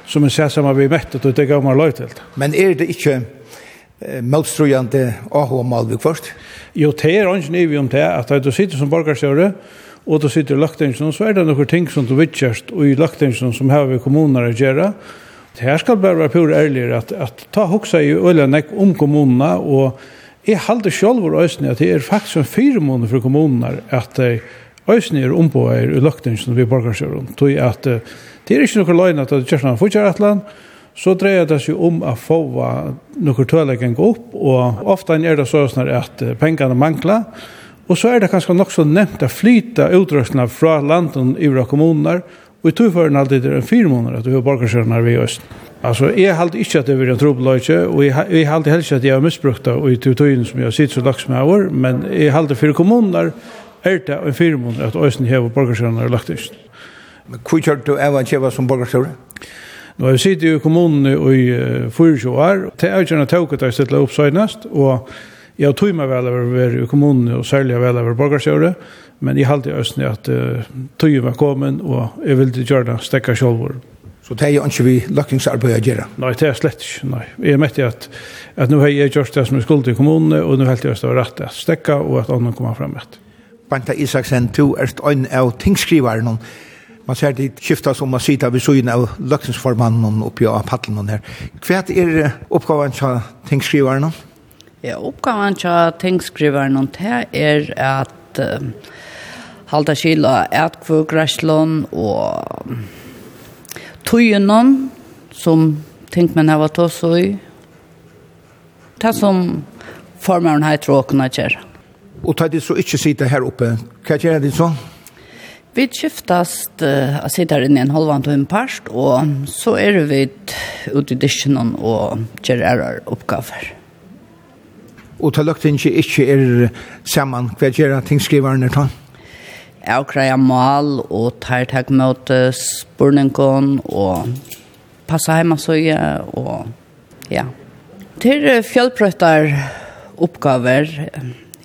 som en säsamma vi mätt och det går mig lojt helt. Men är det inte motstrojande AH Malvik först? Jo, det är inte nivå om det att du sitter som borgarsjöre og du sitter i løgtingsen, så er det noen ting som du vidtjørst og i lagtingen som har vi kommuner å gjøre. Det her skal bare være pur ærligere at, at ta hoksa i Øylandek om kommunene og jeg halte selv vår øysene at det er faktisk en fire måneder for kommuner at Øysene er ombåer i løkten som vi borgarsjøren, tog at det er ikke noe løgn at det kjørs noen fortjøretland, så dreier det seg om å få noen tøyleggen gå opp, og ofte er det sånn at pengene mangler, og så er det kanskje nok så nevnt å flyte utrustene fra landet i våre kommuner, og i togføren alltid er en fire måneder at vi har borgarsjøren her ved Østen. Altså, jeg halte ikke at det var en trobeløyke, og jeg, halte helst at jeg har misbrukt det i togtøyene som jeg har sitt så laks med over, men jeg halte fire kommuner, er det en firmon at Øysen hever borgarsjøren er lagt ut. Men hvor kjørt du Eva Kjeva som borgarsjøren? Nå har jeg sittet i kommunen i 24 år, til jeg er ikke en at jeg stedet opp søgnest, og jeg har tog meg vel over i kommunen, og særlig vel over borgarsjøret, men jeg halte i Østen at uh, tog var kommet, og jeg ville gjøre det stekka sjølvor. Så det er jo ikke vi løkningsarbeid å gjøre? Nei, det er slett ikke, nei. Jeg møtte at, at nå har jeg gjort det som jeg skuld til kommunen, og nå halte jeg at det var rett at stekka, og at andre kommer frem etter. Banta Isaksen, du erst ein av tingskrivaren. Man ser det skifta som man sitter vid søgn av løkningsformannen oppi av paddelen her. Hva er oppgaven til tingskrivaren? Ja, oppgaven til tingskrivaren her er at uh, halda skila etkvøgræslån og tøyenon som tingsmenn har vært også i. Det som formeren har tråkene kjære. Og tar de så ikke sitte her oppe, hva gjør de så? Vi skiftast uh, å sitte her inne i en halvand og en parst, og så er vi ute i disjonen og gjør ærer oppgaver. Og tar løgt ikke ikke er sammen, hva gjør tingskriveren er tatt? avkreia mal og tar takk mot spurningen og passa heima søye og ja. Til fjellprøtter oppgaver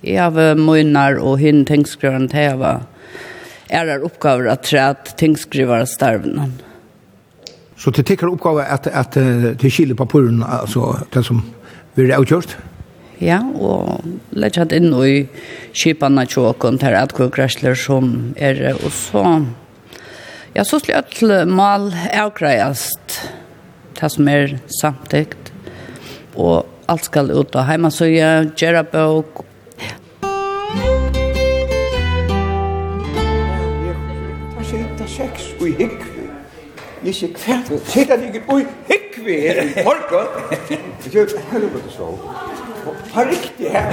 Jeg har møgnar og hinn tengskriveren til jeg var oppgaver at træt tengskrivere starvene. Så det tekker oppgave at, at, at det skiller papuren, altså det som blir avgjort? Ja, og lett hatt inn i kjipene tjåkene til at kjøkresler som er, og så Ja, så slik at mal avgreiast det som er samtidigt. Og alt skal ut av hjemme, så jeg gjør bøk i hikvi. Jeg sier, hva er det? Sitt at jeg er hikvi her i morgen. Jeg sier, hva er det så? Hva er riktig her?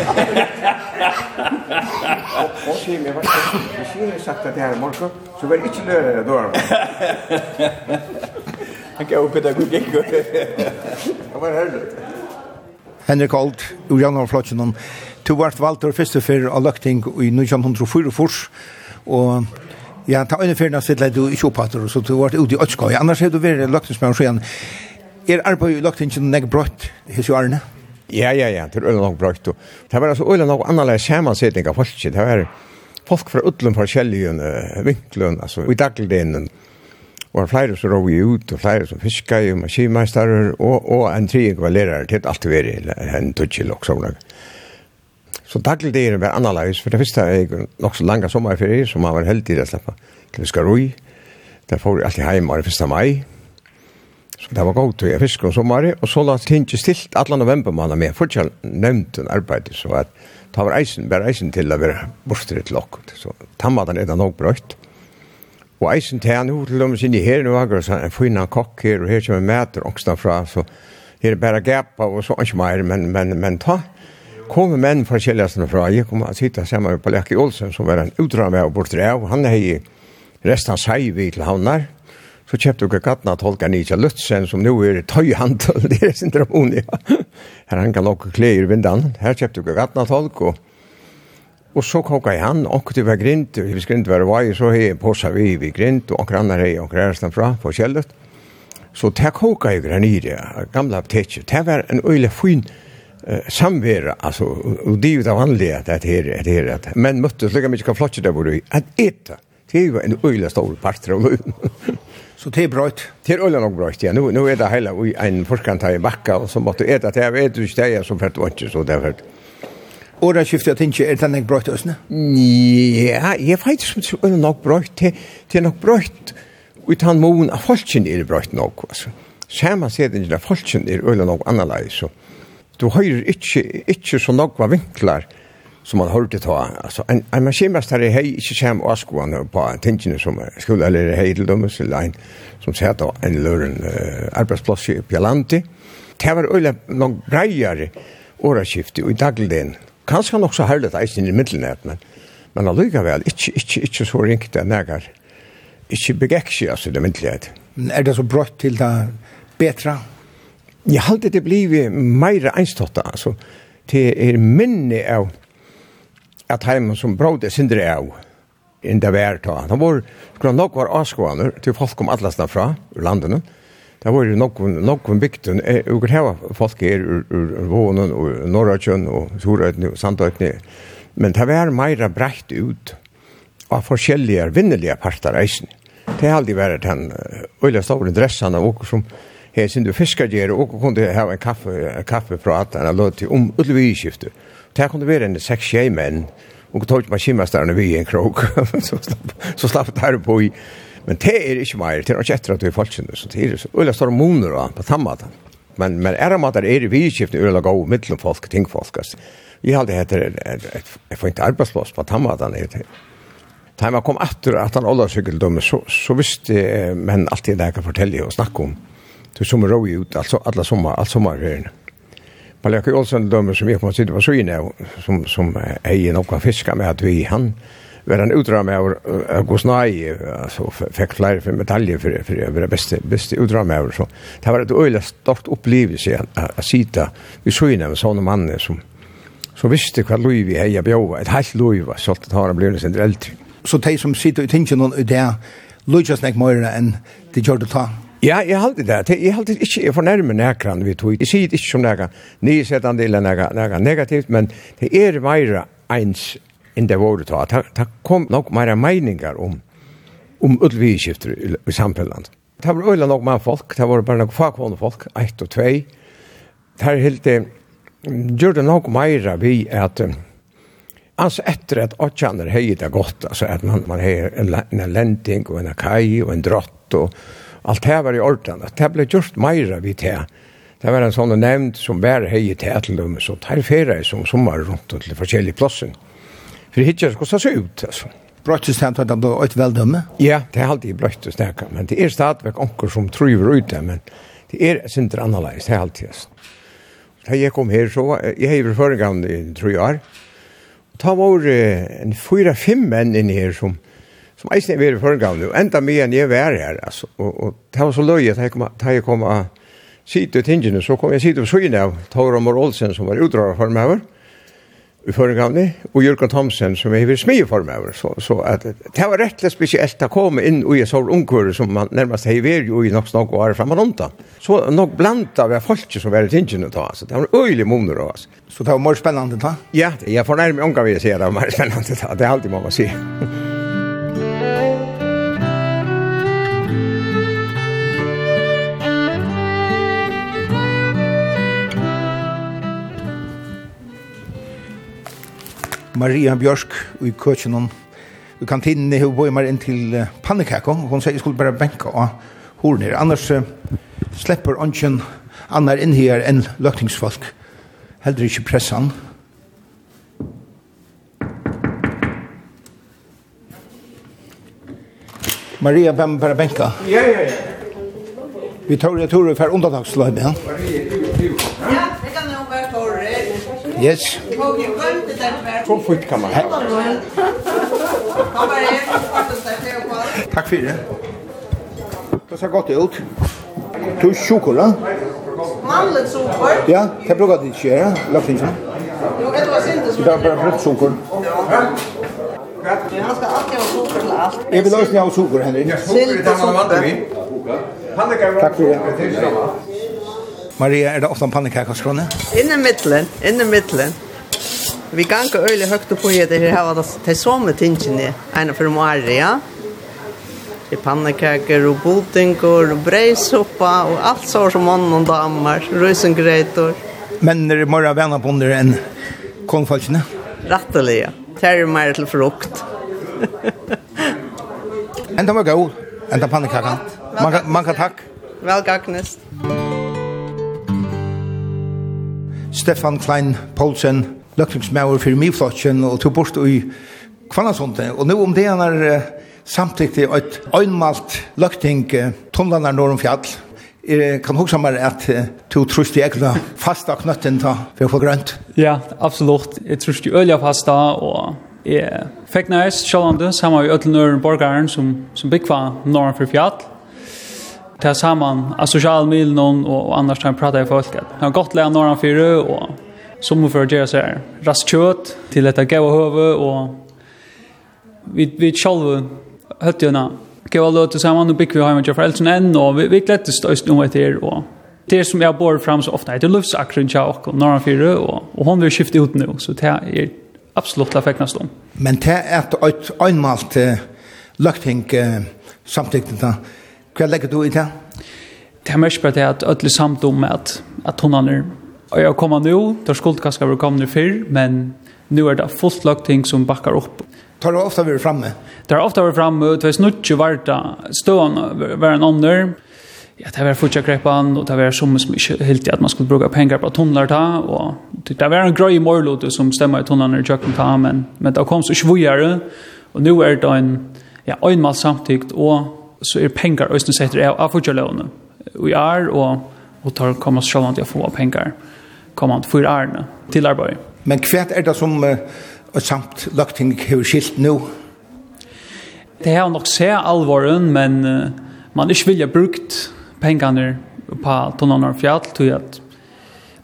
Og sier meg, hva er det? Hvis sagt at det her i morgen, så var det ikke lører jeg døren. Han gav pedagogikk. Det var herlig. Henrik Old, ur Jannar Flotjen, du vart valgt år første fyrir av Løkting i 1944, og Ja, ta en ferna sitt du i Sjopater, så du vart ute i Øtskøy. Annars har du vært løgtingsmann. Er arbeid i løgtingen nek brøtt hos jo Arne? Ja, ja, ja, det er øyne nok brøtt. Det var altså øyne nok annerledes skjermansetning av folk. Det var folk fra utlund forskjellige vinklen, altså i dagligdelen. Og det var flere som råg ut, og flere som fiska og maskinmeisterer, og, og en tredje var lærere til alt det var en tutsjel og sånn. Så dagligdelen var annerledes, for det første er jeg nok så langt sommerferie, som man var heldig å slippe fiskarui. Der får jeg alltid hjemme den 1. mai. Så det var godt å gjøre fisk om sommeren, og så la tinget stilt alle november måneder har med. Fortsatt nevnt en arbeid, så at ta var eisen, bare eisen til å være borster til lokk. Så tammaden er da nok brøtt. Og eisen til han hod til dem sin i her, nå, og så en fina kokk her, og her kommer mæter ångsna fra, så her er bare gapa, og så ikke mer, men, men, men ta kom menn fra Kjellasene fra. Jeg kom og sitte sammen med Palekki Olsen, som var en utdrag av bort av. Han hei resten av seg vi til havnar. Så kjøpte dere gattene av tolka Nietzsche Lutzen, som nå er tøyhandel, det er syndromen, ja. Her han kan lukke klæ i vindan. Her kjøpte dere gattene av tolk, og, og så kokka jeg han, og det var grint, og hvis grint var vei, så har jeg påsa vi vi grint, og akkurat andre hei, og resten fra, på kjellet. Så det kokka jeg granir, gamla apteker. Det var en øyelig fin, samvera alltså och det är ju det vanliga att det här det här att men möttes lika mycket kan flatcha där borde att äta det är ju en öjla stor part av så det är bra det är öjla nog bra ja nu nu är det hela i en forskant tar i backa och så måste äta det jag vet ju det är som för vant så så därför Och det skiftet jag tänker, är det nog bra till Ja, jag vet inte om det är nog bra till. Det är nog bra utan mån av folken är det bra nog. Samma sätt är det folken är öjla nog annorlunda du høyrer ikke, ikke så nokva vinklar som man hørte ta. Altså, en, en maskinmester hei ikke kjem og skoene på tingene som skulle, eller hei til dem, eller en som sier da en løren uh, arbeidsplass i Pjallanti. Det var øyla nok breiare åraskifte i dagligdagen. Kanskje nok så herlig eisen i middelnet, men, men allikevel, ikke, ikke, ikke så ringt det nægar. Ikke begekkje, seg, altså, det middelnet. Men er det så brått til det bedre? Ja jeg halte det blivet meira einstått, altså, det er minne av at heimen som brådde er sindre av enn det var ta. Det var skulle nok var avskåaner til folk om atlasna fra, ur landene. Det var nok, nok om bygden, og her folk er ur, ur, ur vånen, og Norrakjøn, og Sorøyden, og Sandøyden. Men det var meira breit ut av forskjellige vinnelige parter eisen. Det har aldri vært den øyla store dressene og som her sin du fiskar og kunne ha en kaffe kaffe fra prata eller låt til om utlvi. Det kunne være en seks tjej menn, og tog man skimmastarna vi en krok så slapp så slapp det her på i men det er ikke mer det är inte efter att vi falskt så det er så eller store moner då på samma men men er det mat er i vidskiftet skifte eller gå mellan folk ting folk alltså. Jag hade heter et, får inte arbetslös på samma där Da man kom etter at han ålder åldercykeldömme så, så visste men alltid det jeg kan fortelle og snakke om det som rå ut, alltså alla sommar, all sommarferien. Men Lekke Olsen dömer som gick på sidan på så som, som är en fiska med att vi han var en utdrag med att gå snaj alltså fick flera för medaljer för, for å være beste, bästa, bästa utdrag med så det var ett øyelig stort opplevelse att, sitte sitta vid så inne med sånne mannen som så visste hva lov vi heier bjóva, et helt lov, så alt det har han blivit sin eldre. Så de som sitter i tingen i det, Luivi er snakk meira enn de gjør det ta Ja, jeg halte det. Jeg halte ikke, jeg fornærmer nekran vi tog. Jeg sier ikke som nekran, nysettande eller nekran negativt, men det er meira eins enn det våre ta. Det kom nok meira meiningar om om utvidskifter i i samfunnet. Det var øyla nok mann folk, det var bare nok fagvående folk, ett og tvei. Det er helt, det. gjør det nok meira vi at Alltså efter att åtjander höjer det gott, alltså att man, man har en, en länting och en kaj och en drott och allt det var i orden. Det ble just meira vid det. Det var en sånn nevnt som var hei i teateldømme, så det er ferie som sommer rundt til forskjellige plassen. For det hittar skulle se ut, altså. Brøttes det at det er et veldømme? Ja, det er alltid brøttes det, men det er stadigvæk onker som trøyver ut det, men det er sinter annerledes, det er alltid. Da jeg kom her, så jeg har vært foregang i tre år, og da var det en fyra-fem menn inne her som som eisen er veldig førgav nu, enda mye enn jeg var her, altså, og, og det var så løy at jeg kom av sitte ut tingene, så kom jeg sitte på søgne av Tore Mor Olsen, som var utdraget for meg over, i førgavne, og Jørgen Thomsen, som er i smye for meg over, så, så at, det var rettelig spesielt å komme inn i en sånn ungkører som man nærmest har vært jo i nok snakk og er fremme rundt da. Så nok blant av folk som var i tingene da, altså, det var øyelig måneder av, altså. Så det var mer spennende da? Ja, jeg fornærmer unga vil jeg si det var mer spennende da, det er alltid man må si. Maria Björk i køkjenen i kantinen i Høyboimer inn til pannekakko. Hun sier jeg skulle bare benka og horen her. Annars uh, slipper ånden annar inn her enn løkningsfolk. Heller ikke pressan. Maria, hvem bare benka? Ja, ja, ja. Vi tar det tur för undantagslöjben. Ja, det kan nog vara torre. Yes. Så fort kan man. Takk for det. Det ser godt ut. Du sjokola? Mandelsukker? Ja, det bruker du ikke gjøre, lagt inn sånn. Jo, det var synd Det er bare frukt sukker. Han skal alltid ha sukker til alt. Jeg vil også ha sukker, Henrik. Silt og sukker. Takk for det. Maria, er det ofte en pannekakke hos Inne mittlen, inne mittlen. Vi ganga øyelig høgt opp på det her var det samme tingene ene for om året, ja. Det er pannekaker og botinger og breisoppa og alt så som mannen og damer, røysengreitor. Men er det mer venner på under enn kongfalskene? Rattelig, ja. Det er mer til frukt. Enda var god, enda pannekakan. Man, man kan takk. Velgagnes. Stefan Klein Poulsen, løkningsmauer for miflotjen og tog bort i Kvannasonte. Og nå om det han er samtidig et øynmalt løkting tunnlander nord om fjall. Jeg kan huske meg at du tror ikke jeg var fast av knøtten da, for å få grønt. Ja, absolutt. Jeg tror ikke øl av fast da, og jeg fikk næst sjålande sammen med ødelenøren borgeren som, som byggva nord for fjall ta sammen av sosiale milen og annars kan prata i folk. Det har gått lär norran fyra og som för det så här rastkött till att gå høve, og vi vi själva hade ju nå gå alla tillsammans och bygga hemma för Elton än och vi vi klätte stöst noe etter, og det som jeg bor fram så ofte, det lufts akron jag og Norra fyra og, og hun vil skifte ut nå, så det är absolut la fäcknas om. Men det er et øyn, øynmalt uh, løkting uh, samtidig, da. hva legger du i det? Det er mest på det at ödlig samt om at, at hun er Og jeg kommer nå, der skulle kanskje være kommet før, men nå er det fullt lagt ting som bakker opp. Tar du ofte vært framme? Det har ofte vært framme, det er snutt var det stående hver en ånder. Ja, det var fortsatt krepan, og det var som som ikke helt at man skulle bruke penger på tunnler ta, og det var en grøy morlod som stemmer i tunnlarna i kjøkken ta, men, men det kom så ikke vujere, og nå er det en, ja, øynmal samtidig, og så er penger øyne setter av fortsatt låne. Vi er, og, og tar kommer selv om at jeg får penger. Ja kommande fyra åren til arbete. Men hva er det som uh, samt løgting har skilt nå? Det har nok se alvoren, men uh, man ikke vilja brukt pengene på tonnar fjall, till att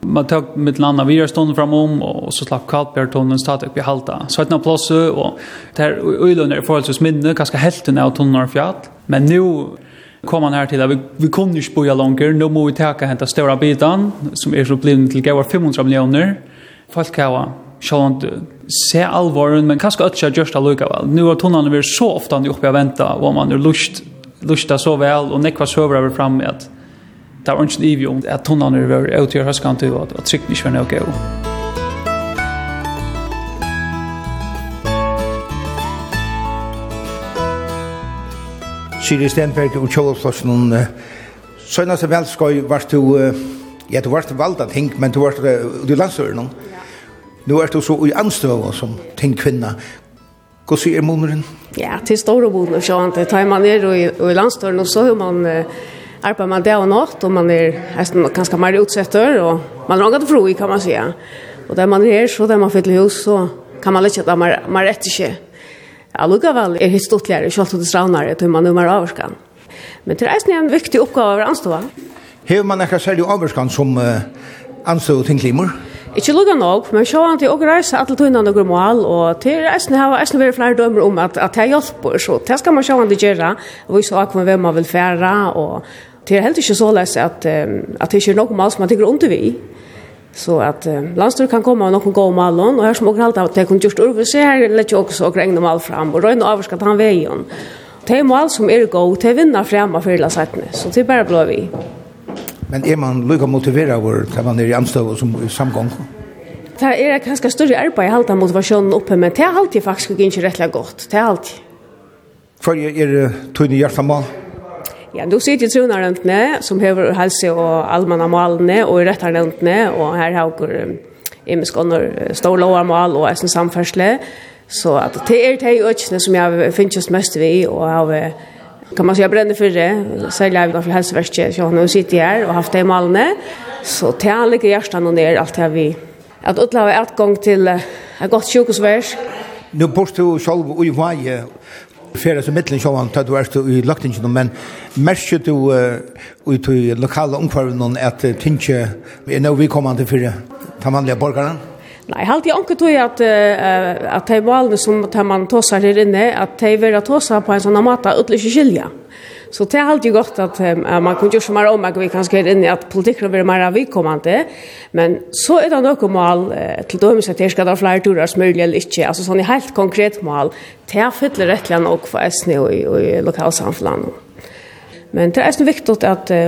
man tog mitt landa vidare stånd framom och så slapp Karlbergtunneln stod upp i halta. Så ett plåse, och det här öjlunder i förhållsvis minne, ganska helten av tonnar fjall. Men nu kom han her til at vi, vi kunne ikke boja langer, nå må vi teka henta større bitan, som er så blivit til gavar 500 millioner, folk hava, sjålant, se alvoren, men kanskje øtja gjørst allukka vel. Nå har tunnene vært så ofta han oppe og venta, og man er lust, lusta så vel, og nekva søver over fram med at det var ikke en ivig om at tunnene vært utgjør høskan til at, at trykken ikke var noe gøy. Siri Stenberg og Kjolflossen, seg vel skoj var du, ja, du var valgt av ting, men du var du i landsøren. Nå Nu er du så i anstøva som ting kvinna. Hva sier moneren? Ja, til store munner, så han Tar man ned i, i landstøren, så er man arbetar man det och natt och man är nästan ganska mer utsätter och man har något fru kan man säga. Och där man är så där man fyller hus så kan man lägga at man man rätt inte Allikevel er historiklære, selv om det stranere, til man nummer avvarskan. Men det er eisen en viktig oppgave over anståa. Hever man ekkert særlig avvarskan som uh, anståa til klimer? Ikke lukka nok, men sjåan til åker reise atle tunnan og mål og til reisen har eisen vært flere dømer om at, at det hjelper, så det skal man sjåan til gjerra, og vi så akkurat hvem man vil færa, og det er helt ikke såleis at, um, at det ikke er noe mal som man tykker under vi. Så att eh, landstyr kan komma och någon gå med och här som åker allt att det kan just över sig här lägger också och regna mal fram och röna över ska han vägen. Det är mal som är god till vinna fram och hela sätten. Så det är bara blå vi. Men är man lika motiverad vår kan man i Amsterdam som samgång? Det är ett ganska större arbete i halta motivationen uppe men det är alltid faktiskt inte rättliga gott. Det är alltid. För er det ni hjärtamål? Ja. Ja, då sitter ju trunarentne som hever helse och allmänna malene, och i rättarnämndne och här har vi imskonar stora mål och sen samfärsle så att det er de økene som jag finnes mest vi och har kan man säga brände för det sälja vi för hälsoverket så nu sitter jag här och haft det i Malmö så till alla hjärtan och ner allt här vi att utlova ett gång till ett gott sjukhusvärs Nu bort du själv i varje Fyrir som mittlen sjåan tar du erst i lagtingen, men märker du ut i lokala omkvarven att tinge är nog vi kommer till fyrir de vanlige borgerne? Nei, halt jeg anker tog at, uh, at de valgene som tar man tåsar her inne, at de vil tåsar på en sånn måte, utløse skilja. Så det är alltid gott att uh, man kan ju mer om att vi kan ska in i att politiken blir mer avkommande. Men så är det något mål uh, till dömes att det ska vara fler turer möjligt eller inte. Alltså sån helt konkret mål. Det fyller rättligen och för SNI och i, och i lokalsamfunnet. Men det är så viktigt att eh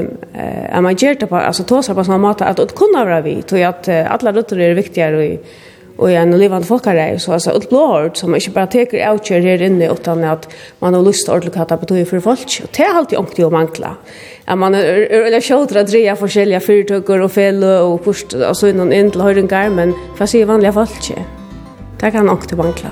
uh, man ger det på alltså tåsar på såna mat att kunna vara vi tror jag att alla rötter är viktigare i och jag nu lever folkare så alltså ett blåord som inte bara teker out här inne utan att man har lust att ordentligt hata betyder för folk. Och det har alltid ångt att mankla att man eller skjuter att dreja olika företag och fel och först så innan in till höjden men fast i vanliga folk? Det kan ångt att mankla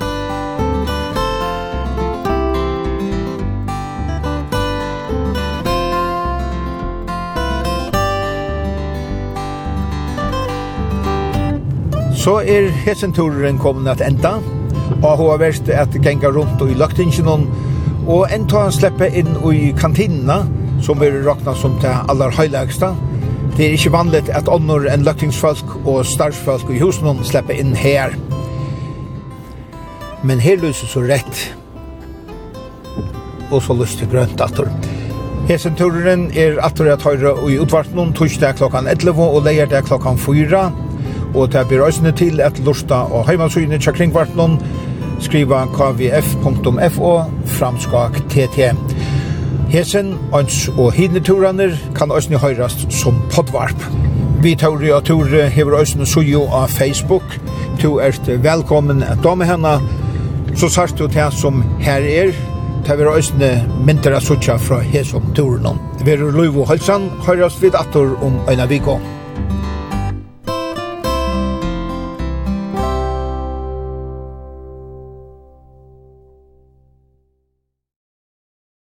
Så er hesenturen kommet at enda, og hun har vært at genga rundt i løgtingene, og en tar han slipper inn i kantinene, som er råkna som til aller høylegsta. Det er ikke vanligt at ånder enn løgtingsfolk og starsfolk i husen slipper inn her. Men her lyser så rett, og så lyst til grønt atter. Hesen turen er atter at høyre i utvartnum, torsdag klokkan 11 og leierdag klokkan 4 og det blir også til at lusta og heimasynet til kringvartnån, skriva kvf.fo framskak tt. Hesen, ans og hidneturene kan også høyrast som podvarp. Vi tar og tur hever øsne sujo av Facebook. Du er velkommen at dame henne. Så sart du til som her er, Ta vi røysene mindre suttja fra hesom turen. Vi er Luivo Halsan, høyrast vid atur om Øyna Viko.